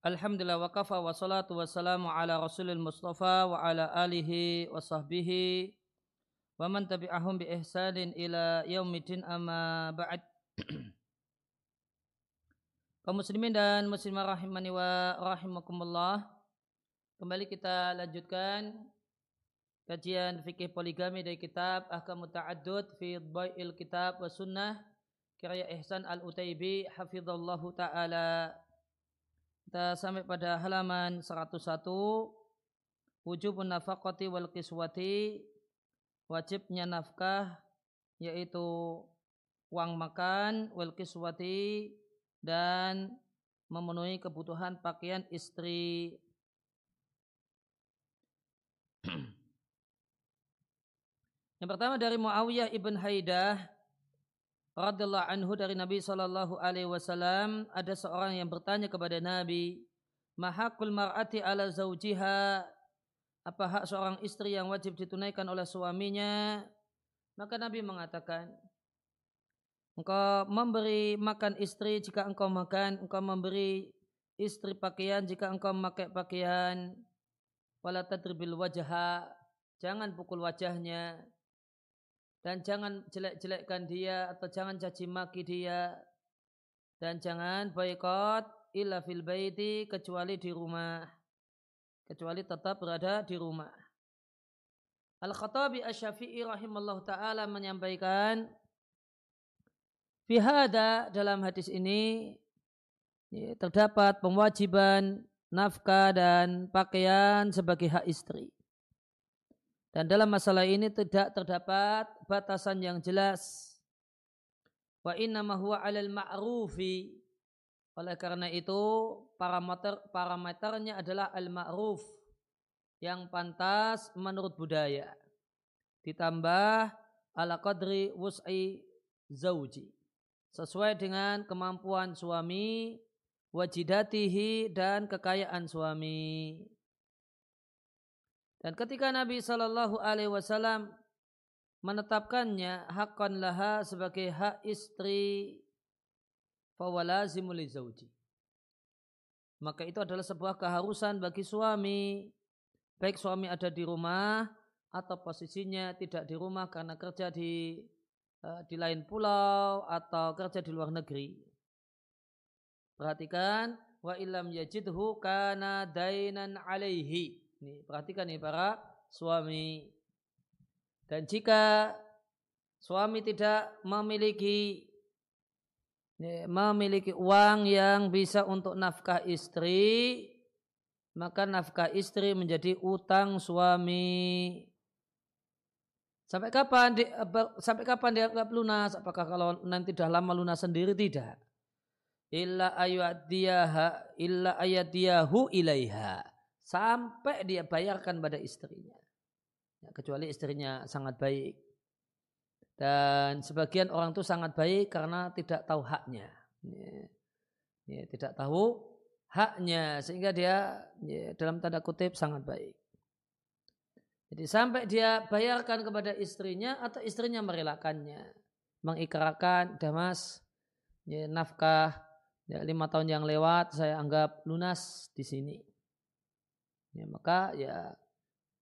Alhamdulillah wa kafa wa salatu wa salamu ala rasulil mustafa wa ala alihi wa sahbihi wa man tabi'ahum bi ihsanin ila yaumidin amma ba'd. Kaum muslimin dan muslimah rahimani wa rahimakumullah kembali kita lanjutkan kajian fikih poligami dari kitab Ahkam Ta'addud fi Dhai'il Kitab wa Sunnah kiraya Ihsan Al-Utaibi hafizallahu ta'ala kita sampai pada halaman 101 wujub nafaqati wal kiswati. Wajibnya nafkah yaitu uang makan wal kiswati dan memenuhi kebutuhan pakaian istri. Yang pertama dari Muawiyah ibn Haidah radhiyallahu anhu dari Nabi sallallahu alaihi wasallam ada seorang yang bertanya kepada Nabi, "Mahakul mar'ati ala zaujiha?" Apa hak seorang istri yang wajib ditunaikan oleh suaminya? Maka Nabi mengatakan, Engkau memberi makan istri jika engkau makan, engkau memberi istri pakaian jika engkau memakai pakaian. Wala tadribil wajah, jangan pukul wajahnya dan jangan jelek-jelekkan dia atau jangan caci maki dia. Dan jangan boykot illa fil baiti kecuali di rumah. Kecuali tetap berada di rumah. Al-Khattabi Asy-Syafi'i rahimallahu taala menyampaikan Fihada dalam hadis ini ya, terdapat pemwajiban nafkah dan pakaian sebagai hak istri. Dan dalam masalah ini tidak terdapat batasan yang jelas. Wa inna huwa 'alal ma'rufi. Oleh karena itu parameter parameternya adalah al-ma'ruf yang pantas menurut budaya. Ditambah ala qadri wus'i zauji. Sesuai dengan kemampuan suami, wajidatihi dan kekayaan suami. Dan ketika Nabi Shallallahu Alaihi Wasallam menetapkannya hakon laha sebagai hak istri fawalazimul zauji. Maka itu adalah sebuah keharusan bagi suami. Baik suami ada di rumah atau posisinya tidak di rumah karena kerja di uh, di lain pulau atau kerja di luar negeri. Perhatikan wa ilam yajidhu kana dainan alaihi ini perhatikan nih para suami. Dan jika suami tidak memiliki memiliki uang yang bisa untuk nafkah istri, maka nafkah istri menjadi utang suami. Sampai kapan di, sampai kapan dia nggak lunas? Apakah kalau nanti dah lama lunas sendiri tidak? Illa ayatiyaha illa ayatiyahu ilaiha sampai dia bayarkan pada istrinya. Ya, kecuali istrinya sangat baik. Dan sebagian orang itu sangat baik karena tidak tahu haknya. Ya, ya, tidak tahu haknya sehingga dia ya, dalam tanda kutip sangat baik. Jadi sampai dia bayarkan kepada istrinya atau istrinya merelakannya. Mengikrarkan, damas, ya, nafkah ya, lima tahun yang lewat saya anggap lunas di sini. Ya, maka ya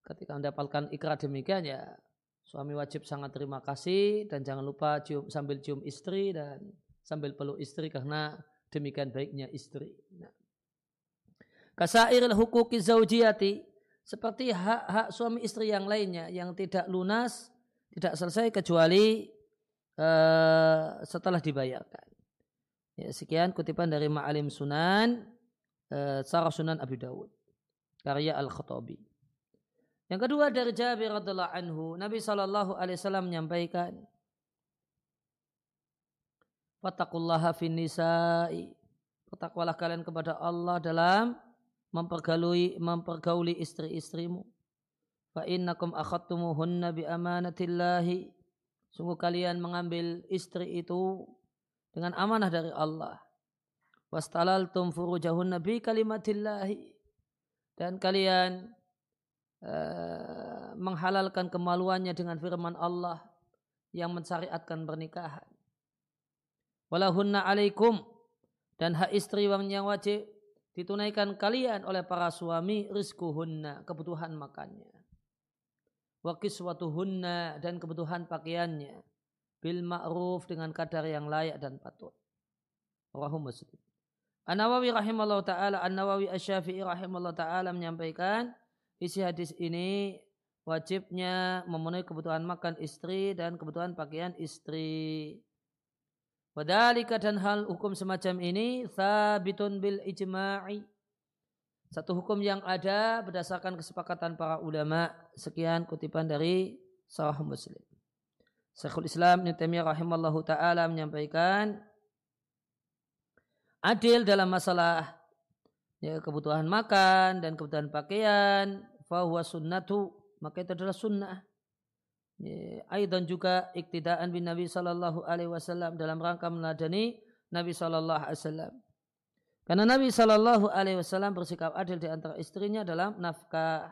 ketika mendapatkan ikrar demikian ya suami wajib sangat terima kasih dan jangan lupa cium, sambil cium istri dan sambil peluk istri karena demikian baiknya istri. Nah. Kasairil hukuki zaujiyati seperti hak-hak suami istri yang lainnya yang tidak lunas, tidak selesai kecuali uh, setelah dibayarkan. Ya, sekian kutipan dari Ma'alim Sunan, uh, Sarah Sunan Abu Dawud karya Al-Khattabi. Yang kedua dari Jabir radhiallahu anhu, Nabi Shallallahu alaihi wasallam menyampaikan, "Fattaqullaha fin nisa'i." Bertakwalah kalian kepada Allah dalam mempergauli mempergauli istri-istrimu. Fa innakum akhadtumuhunna bi amanatillahi. Sungguh kalian mengambil istri itu dengan amanah dari Allah. Wastalaltum furujahunna bi kalimatillahi dan kalian uh, menghalalkan kemaluannya dengan firman Allah yang mensyariatkan pernikahan. Walahunna alaikum dan hak istri yang wajib ditunaikan kalian oleh para suami rizkuhunna, kebutuhan makannya. Wa kiswatuhunna dan kebutuhan pakaiannya. Bil ma'ruf dengan kadar yang layak dan patut. Rahu Muslim. An-Nawawi rahimahullah ta'ala, An-Nawawi Asyafi'i rahimahullah ta'ala menyampaikan isi hadis ini wajibnya memenuhi kebutuhan makan istri dan kebutuhan pakaian istri. Wadalika dan hal hukum semacam ini sabitun bil ijma'i. Satu hukum yang ada berdasarkan kesepakatan para ulama. Sekian kutipan dari Sahih Muslim. Syekhul Islam Ibnu Taimiyah rahimallahu taala menyampaikan adil dalam masalah ya, kebutuhan makan dan kebutuhan pakaian fahuwa sunnatu maka itu adalah sunnah Ya, Aidan juga iktidaan bin Nabi Sallallahu Alaihi Wasallam dalam rangka meladani Nabi Sallallahu Alaihi Wasallam. Karena Nabi Sallallahu Alaihi Wasallam bersikap adil di antara istrinya dalam nafkah.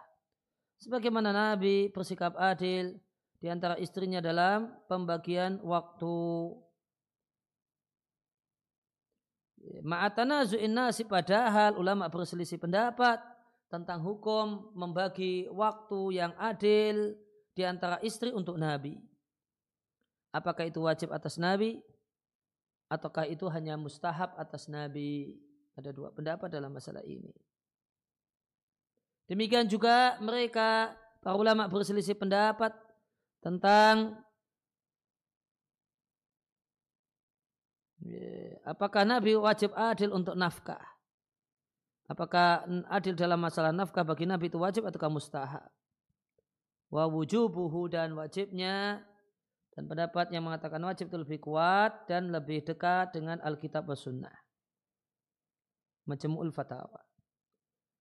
Sebagaimana Nabi bersikap adil di antara istrinya dalam pembagian waktu. Ma'atana zu'in nasi padahal ulama berselisih pendapat tentang hukum membagi waktu yang adil di antara istri untuk Nabi. Apakah itu wajib atas Nabi? Ataukah itu hanya mustahab atas Nabi? Ada dua pendapat dalam masalah ini. Demikian juga mereka, para ulama berselisih pendapat tentang apakah Nabi wajib adil untuk nafkah? Apakah adil dalam masalah nafkah bagi Nabi itu wajib atau mustahab? wa wujubuhu dan wajibnya dan pendapat yang mengatakan wajib itu lebih kuat dan lebih dekat dengan Alkitab dan Sunnah. Majmu'ul Fatawa.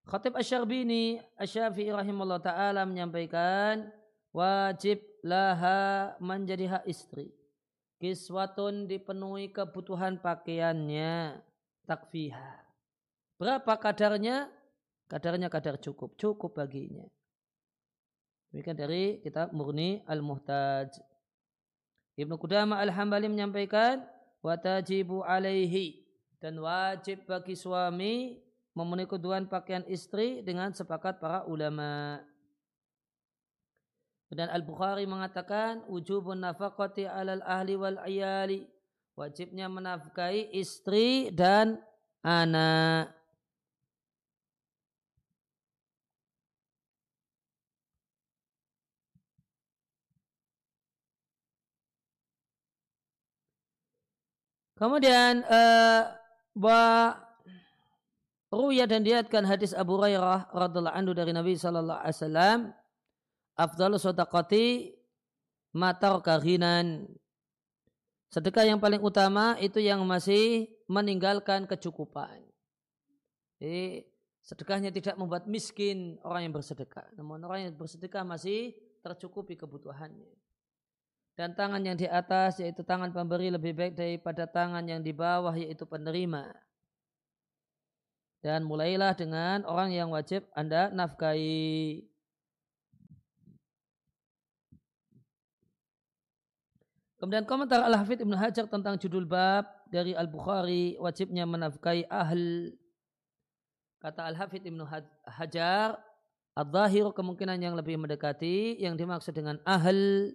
Khatib Asy-Syarbini Asy-Syafi'i rahimahullah taala menyampaikan wajib laha menjadi hak istri. Kiswatun dipenuhi kebutuhan pakaiannya takfiha. Berapa kadarnya? Kadarnya kadar cukup, cukup baginya. Demikian dari kitab Murni Al-Muhtaj. Ibnu Qudamah Al-Hambali menyampaikan watajibu alaihi dan wajib bagi suami memenuhi kebutuhan pakaian istri dengan sepakat para ulama. Dan Al-Bukhari mengatakan wujubun nafaqati alal ahli wal ayali. Wajibnya menafkahi istri dan anak. Kemudian uh, wa Ruya dan diatkan hadis Abu Hurairah radhiallahu anhu dari Nabi sallallahu alaihi wasallam afdalus sadaqati matar kahinan sedekah yang paling utama itu yang masih meninggalkan kecukupan jadi sedekahnya tidak membuat miskin orang yang bersedekah namun orang yang bersedekah masih tercukupi kebutuhannya dan tangan yang di atas yaitu tangan pemberi lebih baik daripada tangan yang di bawah yaitu penerima. Dan mulailah dengan orang yang wajib Anda nafkahi. Kemudian komentar Al-Hafidh Ibn Hajar tentang judul bab dari Al-Bukhari wajibnya menafkahi ahl. Kata Al-Hafidh Ibn Hajar, Al-Zahir kemungkinan yang lebih mendekati yang dimaksud dengan ahl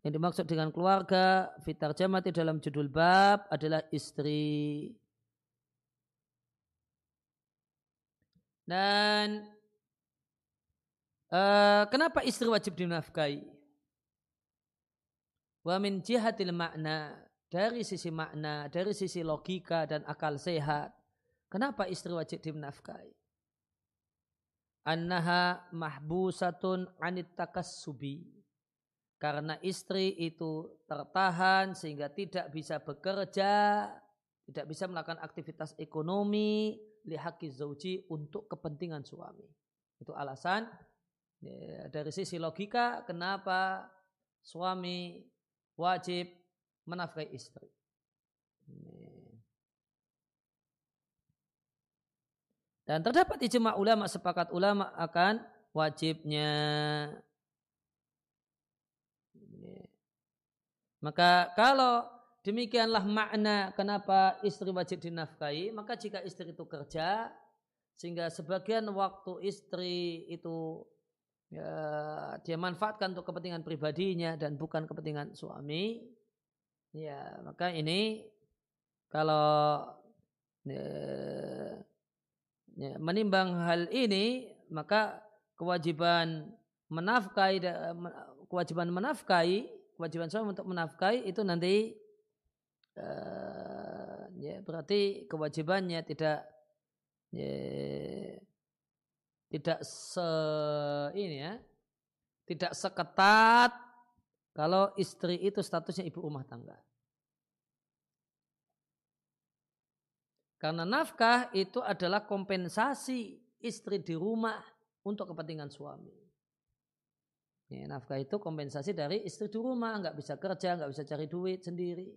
yang dimaksud dengan keluarga fitar jamati dalam judul bab adalah istri. Dan uh, kenapa istri wajib dinafkahi? Wa min jihatil makna dari sisi makna, dari sisi logika dan akal sehat. Kenapa istri wajib dinafkahi? Annaha mahbusatun anit takassubi karena istri itu tertahan sehingga tidak bisa bekerja, tidak bisa melakukan aktivitas ekonomi, lihaki zauji untuk kepentingan suami. Itu alasan ya, dari sisi logika kenapa suami wajib menafkahi istri. Dan terdapat ijma ulama sepakat ulama akan wajibnya Maka kalau demikianlah makna kenapa istri wajib dinafkahi, maka jika istri itu kerja, sehingga sebagian waktu istri itu ya, dia manfaatkan untuk kepentingan pribadinya dan bukan kepentingan suami. Ya maka ini kalau ya, ya, menimbang hal ini maka kewajiban menafkahi kewajiban menafkahi kewajiban suami untuk menafkahi itu nanti uh, ya berarti kewajibannya tidak ya, tidak se ini ya tidak seketat kalau istri itu statusnya ibu rumah tangga. Karena nafkah itu adalah kompensasi istri di rumah untuk kepentingan suami. Ya, nafkah itu kompensasi dari istri di rumah, nggak bisa kerja, nggak bisa cari duit sendiri.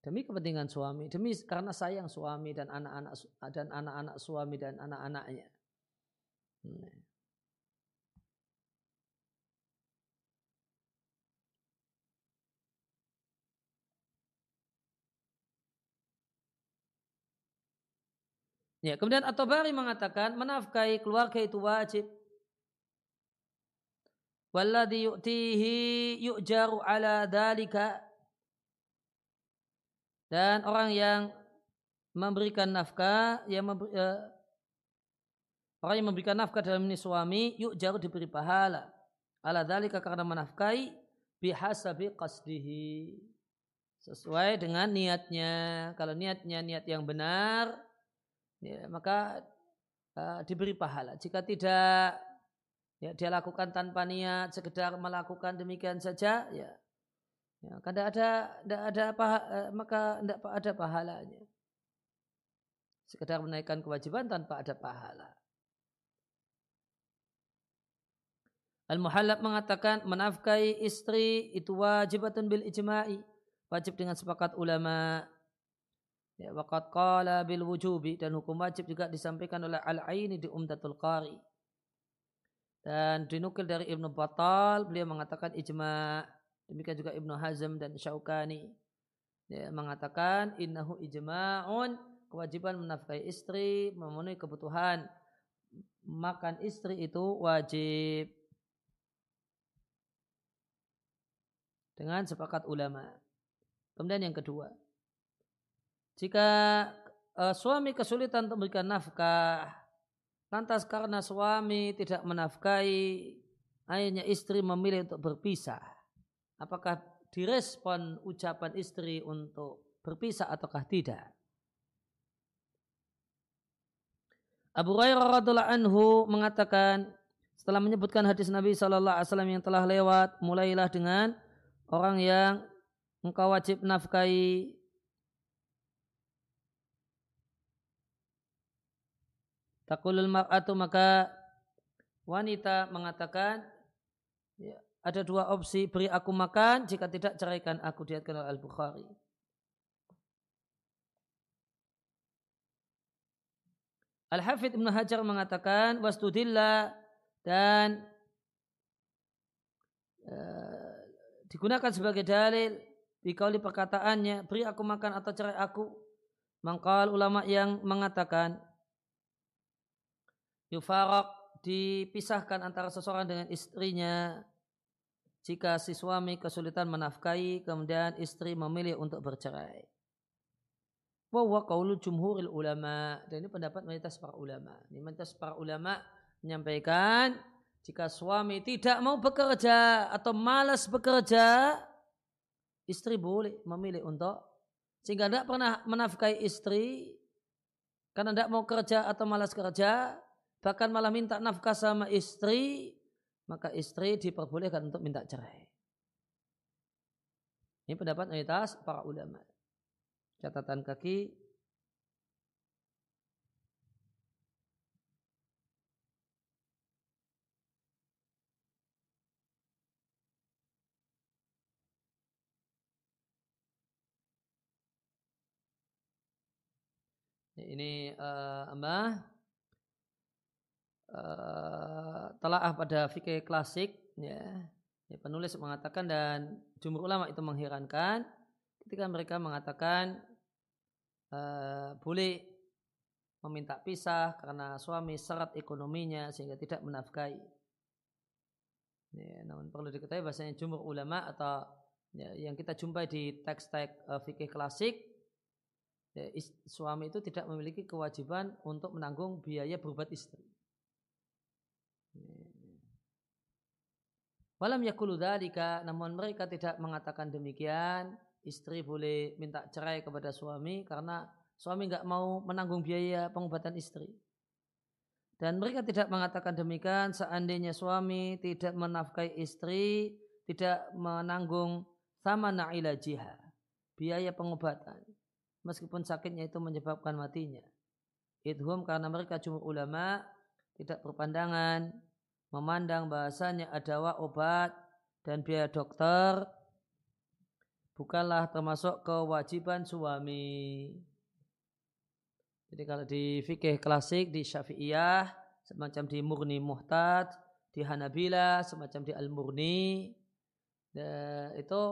Demi kepentingan suami, demi karena sayang suami dan anak-anak dan anak-anak suami dan anak-anaknya. Ya, kemudian At-Tabari mengatakan menafkahi keluarga itu wajib. Walladhi yu'tihi yu'jaru ala dalika. Dan orang yang memberikan nafkah, yang uh, orang yang memberikan nafkah dalam ini suami, yuk jaru diberi pahala. Ala dalika karena menafkahi bihasabi qasdihi. Sesuai dengan niatnya. Kalau niatnya niat yang benar, ya, maka uh, diberi pahala. Jika tidak ya, dia lakukan tanpa niat, sekedar melakukan demikian saja, ya, ya kada ada, tidak ada pahala, uh, maka tidak ada pahalanya. Sekedar menaikkan kewajiban tanpa ada pahala. Al-Muhallab mengatakan menafkahi istri itu wajibatun bil ijma'i. Wajib dengan sepakat ulama. Ya, waqad qala bil wujubi dan hukum wajib juga disampaikan oleh Al-Aini di Umdatul Qari. Dan dinukil dari Ibnu Batal, beliau mengatakan ijma. Demikian juga Ibnu Hazm dan Syaukani. Ya, mengatakan innahu ijma'un kewajiban menafkahi istri, memenuhi kebutuhan makan istri itu wajib. Dengan sepakat ulama. Kemudian yang kedua, jika uh, suami kesulitan untuk memberikan nafkah, lantas karena suami tidak menafkahi, akhirnya istri memilih untuk berpisah. Apakah direspon ucapan istri untuk berpisah ataukah tidak? Abu Hurairah radhiallahu anhu mengatakan setelah menyebutkan hadis Nabi Wasallam yang telah lewat, mulailah dengan orang yang engkau wajib nafkahi Takulul mar'atu maka wanita mengatakan ya, ada dua opsi beri aku makan jika tidak ceraikan aku diatkan oleh Al-Bukhari. Al-Hafidh Ibn Hajar mengatakan wastudillah dan uh, digunakan sebagai dalil dikauli perkataannya beri aku makan atau cerai aku mangkal ulama yang mengatakan yufarak dipisahkan antara seseorang dengan istrinya jika si suami kesulitan menafkahi kemudian istri memilih untuk bercerai. Wa qaulu jumhuril ulama dan ini pendapat mayoritas para ulama. Ini mayoritas para ulama menyampaikan jika suami tidak mau bekerja atau malas bekerja istri boleh memilih untuk sehingga tidak pernah menafkahi istri karena tidak mau kerja atau malas kerja bahkan malah minta nafkah sama istri, maka istri diperbolehkan untuk minta cerai. Ini pendapat mayoritas para ulama. Catatan kaki ini uh, apa uh, telaah pada fikih klasik ya, ya penulis mengatakan dan jumhur ulama itu mengherankan ketika mereka mengatakan uh, boleh meminta pisah karena suami syarat ekonominya sehingga tidak menafkahi. Ya, namun perlu diketahui bahasanya jumhur ulama atau ya, yang kita jumpai di teks-teks uh, fikih klasik ya, is, suami itu tidak memiliki kewajiban untuk menanggung biaya berobat istri. Ya. Walam yakulu dalika, namun mereka tidak mengatakan demikian. Istri boleh minta cerai kepada suami karena suami nggak mau menanggung biaya pengobatan istri. Dan mereka tidak mengatakan demikian seandainya suami tidak menafkahi istri, tidak menanggung sama na'ilajiha, biaya pengobatan. Meskipun sakitnya itu menyebabkan matinya. Idhum karena mereka cuma ulama, tidak berpandangan, memandang bahasanya adalah obat dan biaya dokter bukanlah termasuk kewajiban suami. Jadi kalau di fikih klasik di Syafi'iyah semacam di Murni Muhtad, di Hanabila semacam di Al-Murni itu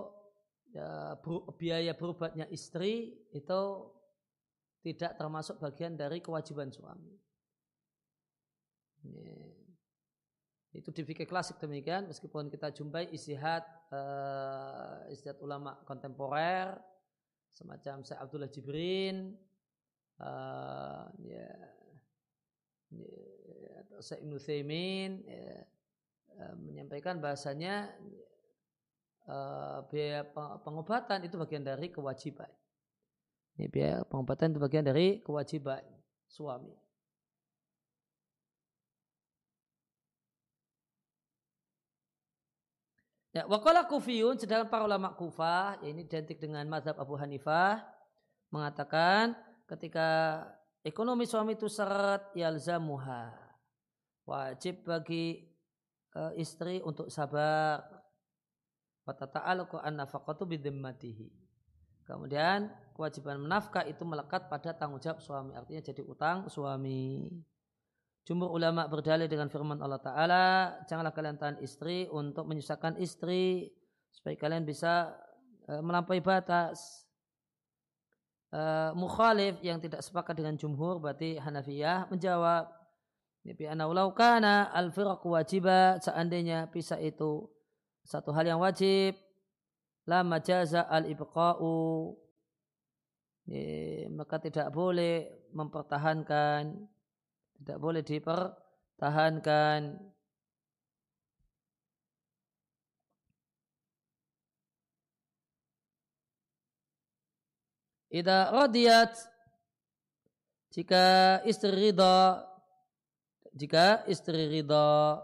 ya, biaya berobatnya istri itu tidak termasuk bagian dari kewajiban suami. Itu di fikih klasik demikian meskipun kita jumpai istihad uh, istihad ulama kontemporer semacam Syekh Abdullah Jibrin uh, ya, ya atau Syekh Ibnu Thaymin ya, uh, menyampaikan bahasanya uh, biaya pengobatan itu bagian dari kewajiban. Ini biaya pengobatan itu bagian dari kewajiban suami. Ya, wakala kufiyun, sedangkan para ulama kufah, ya ini identik dengan mazhab Abu Hanifah, mengatakan ketika ekonomi suami itu syarat yalzamuha. Wajib bagi uh, istri untuk sabar. An nafaqatu. Kemudian kewajiban menafkah itu melekat pada tanggung jawab suami. Artinya jadi utang suami. Jumhur ulama berdalil dengan firman Allah Ta'ala, janganlah kalian tahan istri untuk menyusahkan istri, supaya kalian bisa uh, melampaui batas. Uh, mukhalif yang tidak sepakat dengan jumhur, berarti Hanafiyah, menjawab, Nabi anaulau kana al wajibah, seandainya pisah itu satu hal yang wajib, la majaza al-ibqa'u, maka tidak boleh mempertahankan tidak boleh dipertahankan. Ida radiyat jika istri ridha jika istri ridha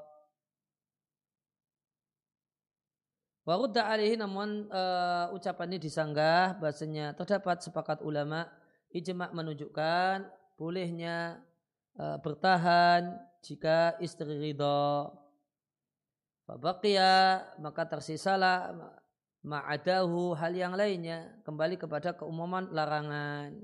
Warudda alihi namun uh, ucapan ini disanggah bahasanya terdapat sepakat ulama ijma menunjukkan bolehnya uh, bertahan jika istri ridho. Fabaqiya maka tersisalah ma'adahu hal yang lainnya kembali kepada keumuman larangan.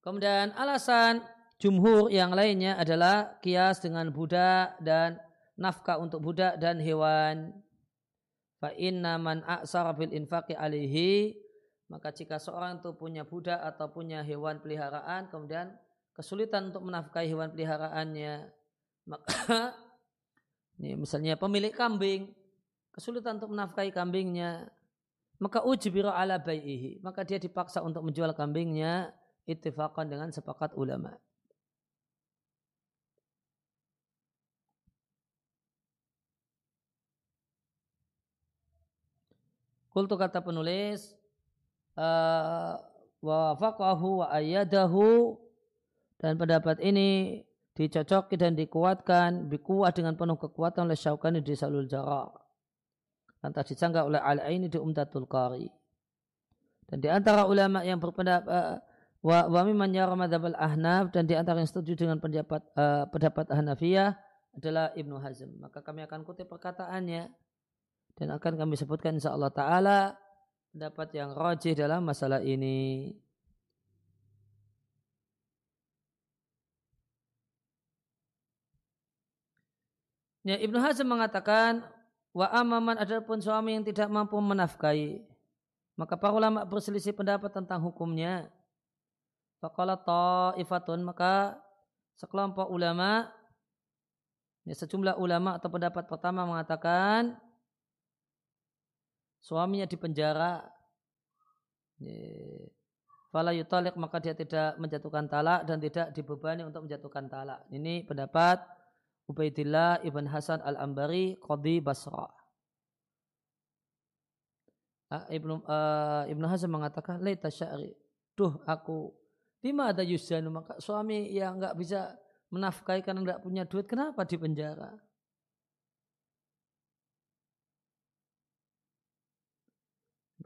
Kemudian alasan jumhur yang lainnya adalah kias dengan budak dan nafkah untuk budak dan hewan. Fa inna man a'sara bil infaqi alihi maka jika seorang itu punya budak atau punya hewan peliharaan, kemudian kesulitan untuk menafkahi hewan peliharaannya, maka ini misalnya pemilik kambing, kesulitan untuk menafkahi kambingnya, maka ujbira ala bai'ihi, maka dia dipaksa untuk menjual kambingnya ittifaqan dengan sepakat ulama. Kultu kata penulis, uh, wa faqahu wa ayyadahu dan pendapat ini dicocoki dan dikuatkan bikuah dengan penuh kekuatan oleh Syaukani di Salul Jarrah. Lantas disanggah oleh al ini di Umdatul Qari. Dan di antara ulama yang berpendapat uh, wa wa mimman yara al-ahnaf dan di antara yang setuju dengan pendapat uh, pendapat Hanafiyah adalah Ibnu Hazm. Maka kami akan kutip perkataannya dan akan kami sebutkan insyaallah taala pendapat yang rajih dalam masalah ini. Ya, Ibnu Hazm mengatakan wa amaman adapun suami yang tidak mampu menafkahi maka para ulama berselisih pendapat tentang hukumnya Faqala ta'ifatun maka sekelompok ulama ya, sejumlah ulama atau pendapat pertama mengatakan suaminya dipenjara ya, fala yutalik maka dia tidak menjatuhkan talak dan tidak dibebani untuk menjatuhkan talak. Ini pendapat Ubaidillah ibn Hasan al-Ambari Qadi Basra. Ah, Ibnu uh, Ibnu Hazm mengatakan laita sya'ri. Duh aku lima ada yusjanu maka suami yang enggak bisa menafkahi karena enggak punya duit kenapa di penjara?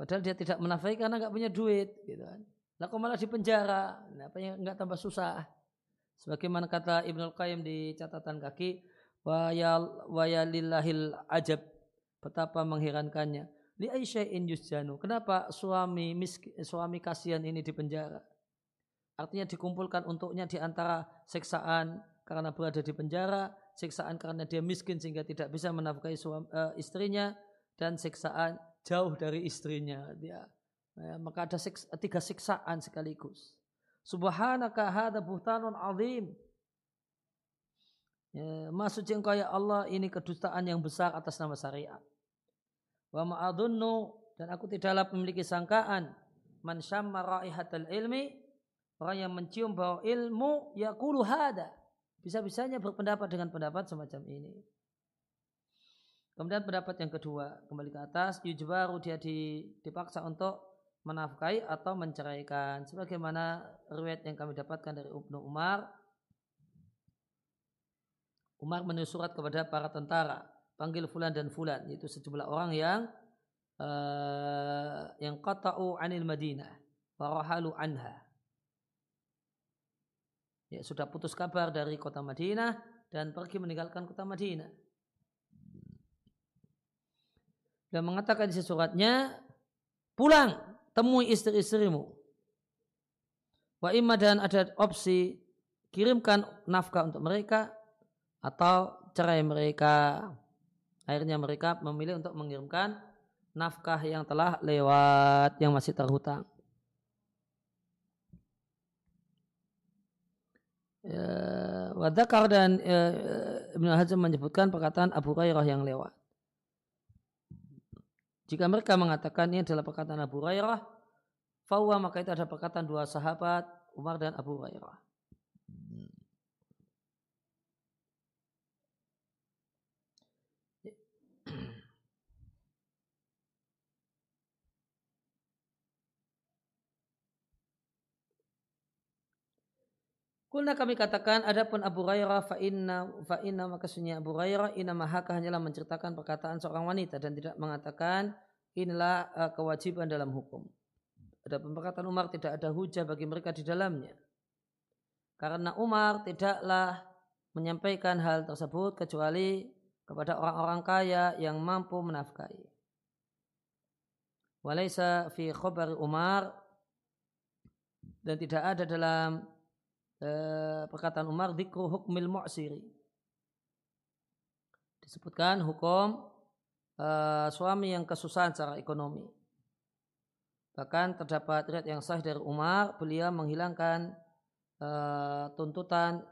Padahal dia tidak menafkahi karena enggak punya duit gitu kan. Kok malah di penjara? Nah, apa yang enggak tambah susah? Sebagaimana kata Ibnu Qayyim di catatan kaki, wa ya lillahil ajab betapa mengherankannya Li in yusjanu. Kenapa suami miskin, suami kasihan ini dipenjara? Artinya dikumpulkan untuknya di antara siksaan karena berada di penjara, siksaan karena dia miskin sehingga tidak bisa menafkahi suami, uh, istrinya, dan siksaan jauh dari istrinya. Dia, ya, maka ada siks, tiga siksaan sekaligus. Subhanaka hada buhtanun azim. Ya, maksud engkau ya Allah ini kedustaan yang besar atas nama syariat. Wa ma'adunnu dan aku tidaklah memiliki sangkaan man syamma raihatal ilmi orang yang mencium bau ilmu yaqulu hada bisa-bisanya berpendapat dengan pendapat semacam ini. Kemudian pendapat yang kedua, kembali ke atas, yujbaru dia dipaksa untuk menafkahi atau menceraikan. Sebagaimana riwayat yang kami dapatkan dari Ibnu Umar. Umar menulis surat kepada para tentara panggil fulan dan fulan yaitu sejumlah orang yang uh, yang qata'u anil Madinah warahalu anha ya sudah putus kabar dari kota Madinah dan pergi meninggalkan kota Madinah dan mengatakan di suratnya pulang temui istri-istrimu wa imma dan ada opsi kirimkan nafkah untuk mereka atau cerai mereka Akhirnya mereka memilih untuk mengirimkan nafkah yang telah lewat yang masih terhutang. Ya, Wadakar dan ya, Ibn Hazm menyebutkan perkataan Abu Hurairah yang lewat. Jika mereka mengatakan ini adalah perkataan Abu Hurairah, fawwa maka itu ada perkataan dua sahabat Umar dan Abu Hurairah. Kulna kami katakan adapun Abu Hurairah fa inna fa inna maka sunnya Abu Hurairah inna mahaka hanyalah menceritakan perkataan seorang wanita dan tidak mengatakan inilah uh, kewajiban dalam hukum. Ada perkataan Umar tidak ada hujah bagi mereka di dalamnya. Karena Umar tidaklah menyampaikan hal tersebut kecuali kepada orang-orang kaya yang mampu menafkahi. Walaysa fi khabari Umar dan tidak ada dalam eh, perkataan Umar dikru hukmil mu'siri. Disebutkan hukum eh, suami yang kesusahan secara ekonomi. Bahkan terdapat riwayat yang sah dari Umar, beliau menghilangkan eh, tuntutan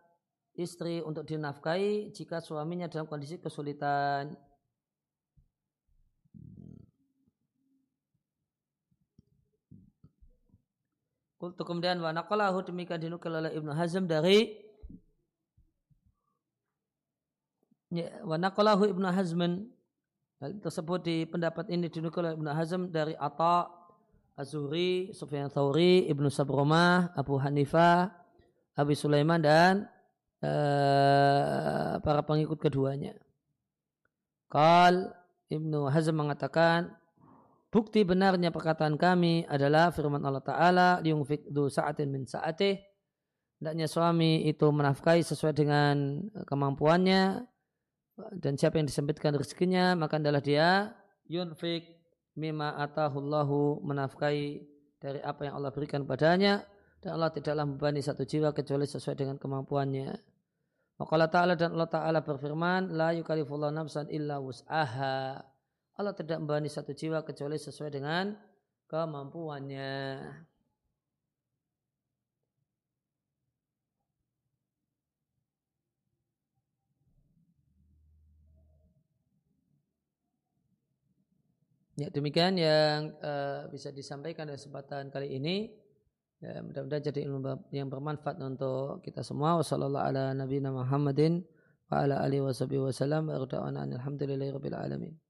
istri untuk dinafkahi jika suaminya dalam kondisi kesulitan. Kultu kemudian wa naqalahu demikian dinukil oleh Ibnu Hazm dari ya, wa naqalahu Ibnu Hazm tersebut di pendapat ini dinukil oleh Ibnu Hazm dari Atta Azuri, Sufyan Thawri, Ibnu Sabromah, Abu Hanifah, Abi Sulaiman dan uh, para pengikut keduanya. Kal Ibnu Hazm mengatakan bukti benarnya perkataan kami adalah firman Allah Ta'ala liungfik du sa'atin min sa'atih hendaknya suami itu menafkahi sesuai dengan kemampuannya dan siapa yang disempitkan rezekinya maka adalah dia yunfik mima atahullahu menafkahi dari apa yang Allah berikan padanya dan Allah tidaklah membebani satu jiwa kecuali sesuai dengan kemampuannya. Maka Allah Ta'ala dan Allah Ta'ala berfirman, La yukalifullah nafsan illa wus'aha. Allah tidak membani satu jiwa kecuali sesuai dengan kemampuannya. Ya, demikian yang uh, bisa disampaikan dari kesempatan kali ini. Ya, mudah-mudahan jadi ilmu yang bermanfaat untuk kita semua. Wassalamualaikum warahmatullahi wabarakatuh. Wa ala alihi wa alhamdulillahi rabbil alamin.